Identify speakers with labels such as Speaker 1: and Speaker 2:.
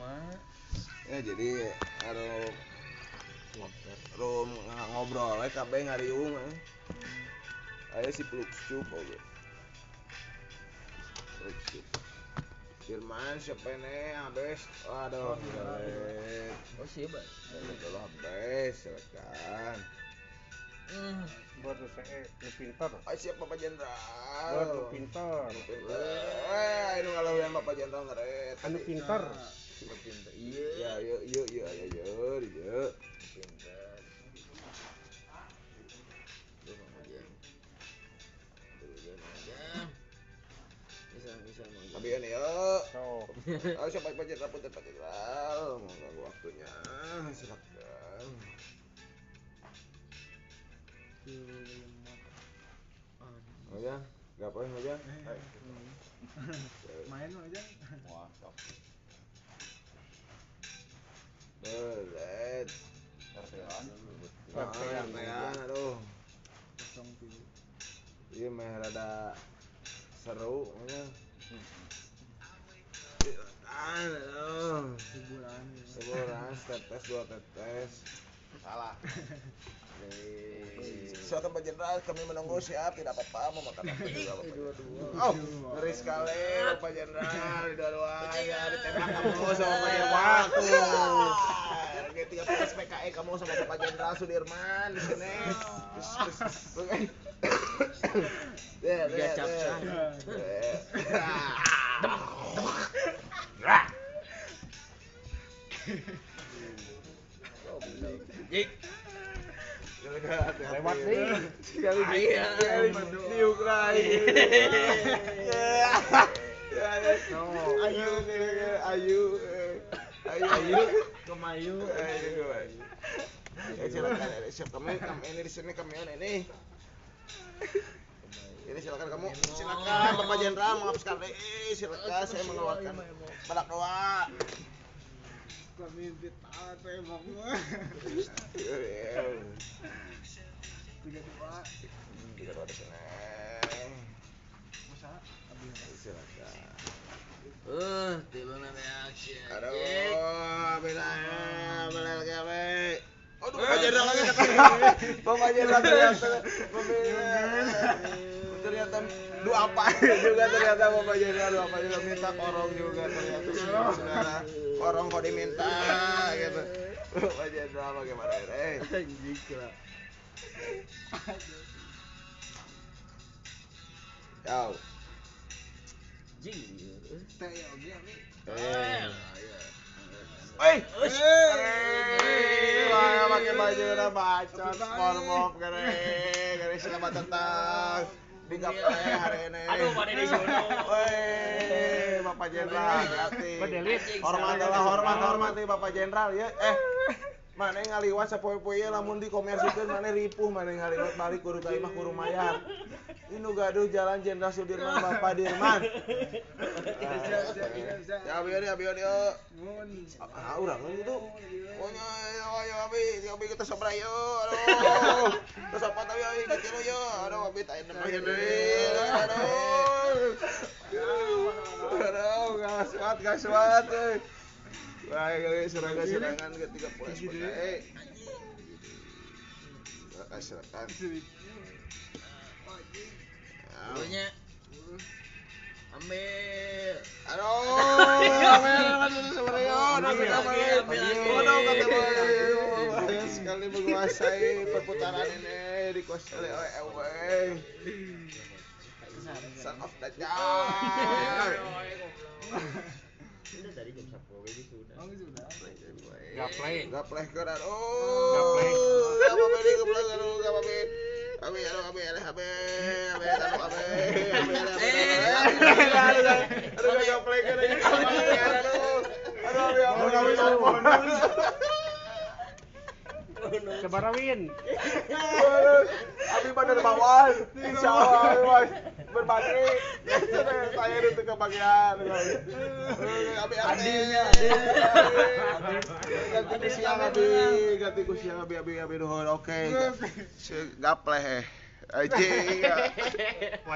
Speaker 1: mah
Speaker 2: ya jadi aduh rum ngobrol we kabeh ngariung eh. aya si peluk cup oge peluk cup. Firman siapa ini? Habis waduh belet
Speaker 1: oh siapa?
Speaker 2: Belet lo habis silakan.
Speaker 1: Hmm.
Speaker 3: buat lu saya lu pintar.
Speaker 2: Ayo siap Bapak Jenderal.
Speaker 3: Buat lu pintar.
Speaker 2: Eh, ini kalau yang Bapak Jenderal ngeret.
Speaker 3: anu pintar
Speaker 2: Ya,
Speaker 1: iya
Speaker 2: yuk, yuk, yuk, ayo, yuk,
Speaker 1: bisa bisa.
Speaker 2: Tapi ini yuk. siapa Bapak Jenderal. Mau ganggu waktunya, silakan. Aja, gak apa aja.
Speaker 4: main aja
Speaker 2: Wah, Belet.
Speaker 3: Artean.
Speaker 2: Artean, aduh.
Speaker 4: kosong tilu
Speaker 2: Iya meh rada seru ya. Silakan, aduh.
Speaker 4: hiburan
Speaker 2: Sebulan tetes dua tetes. Salah. Pak Jenderal, kami menunggu siap, tidak apa-apa, mau makan apa juga Jenderal. Oh, ngeri sekali Bapak Jenderal, dua-duanya ditembak kamu sama Pak Jenderal. Tuh. G13 PKI kamu sama Bapak Jenderal Sudirman di sini.
Speaker 1: Cang.
Speaker 2: Deh.
Speaker 1: Jik.
Speaker 3: lewat nih
Speaker 2: Sekali di
Speaker 1: Iya.
Speaker 2: di Ukraina.
Speaker 3: no
Speaker 2: Ayu, ayu, ayu,
Speaker 1: Kemayu.
Speaker 2: ayu. Ya silakan, siap kami, kami ini di sini kami ini. Ini silakan kamu, silakan Bapak Jenderal maaf sekali, silakan saya mengeluarkan badak doa.
Speaker 4: kami ditahan tembak tiga dua
Speaker 2: Kita doa di sini. Silakan.
Speaker 1: Eh, tilu nanti aksi.
Speaker 2: Aduh, beda lagi apa? Aduh, Bapak Jenderal lagi kata. Bapak Jenderal ternyata ternyata dua apa juga ternyata Bapak Jenderal Bapak juga minta korong juga ternyata saudara korong kok diminta gitu. Bapak Jenderal bagaimana ini?
Speaker 1: Anjing lah.
Speaker 2: Yo.
Speaker 1: Jing.
Speaker 4: teh ya oke abi.
Speaker 2: Woi, Wah, pakai baju udah bacot, SpongeBob gare, gare selamat datang di gaplay hari ini.
Speaker 1: Aduh, pada di sono.
Speaker 2: Woi, Bapak Jenderal, hati. Hormat lah, hormat, hormat nih Bapak Jenderal ya. Eh, mana yang ngaliwat sapoe-poe lamun di komersikeun mana ripuh mana yang ngaliwat balik kudu ka imah kudu mayar. Ini gaduh jalan Jenderal Sudirman Bapak Dirman. Ya biar ya biar ya. Ah, urang gitu. Pokoknya ayo abi, abi kita sobra yo. Aduh. Terus apa ya kita lo yo. Aduh abi tak enak ya deh. Aduh. Aduh, gas wat, gas wat. euy. Wah, kali serangan-serangan ketiga poin sebagai. Silakan. Ya.
Speaker 1: Dulunya. Ambil.
Speaker 2: Aduh, ambil kan sebenarnya.
Speaker 1: Ambil,
Speaker 2: kata sekali menguasai perputaran ini dikuasai oleh EW. Son of Dajjal.
Speaker 1: Udah tadi jam 10 ini sudah.
Speaker 4: oh sudah
Speaker 3: Gaplay.
Speaker 2: Gapleh ke aduh.
Speaker 3: Gapleh.
Speaker 2: Gak apa-apa nih, gapleh aduh, gak apa-apa. Abi, aduh, abi, aduh, abi, abi, aduh, abi, abi, aduh, abi, aduh, aduh, aduh, gak gapleh ke aduh, aduh, aduh, abi, ampun, abi, ampun.
Speaker 3: Sebarawin.
Speaker 2: Abi pada bawah, insya Allah, Mas. Berbagi. Saya itu kebagian. Abi, adilnya, Ganti ku siang, Abi, ganti ku siang, Abi, Abi, Abi, nuhun, oke. Gapleh, aja.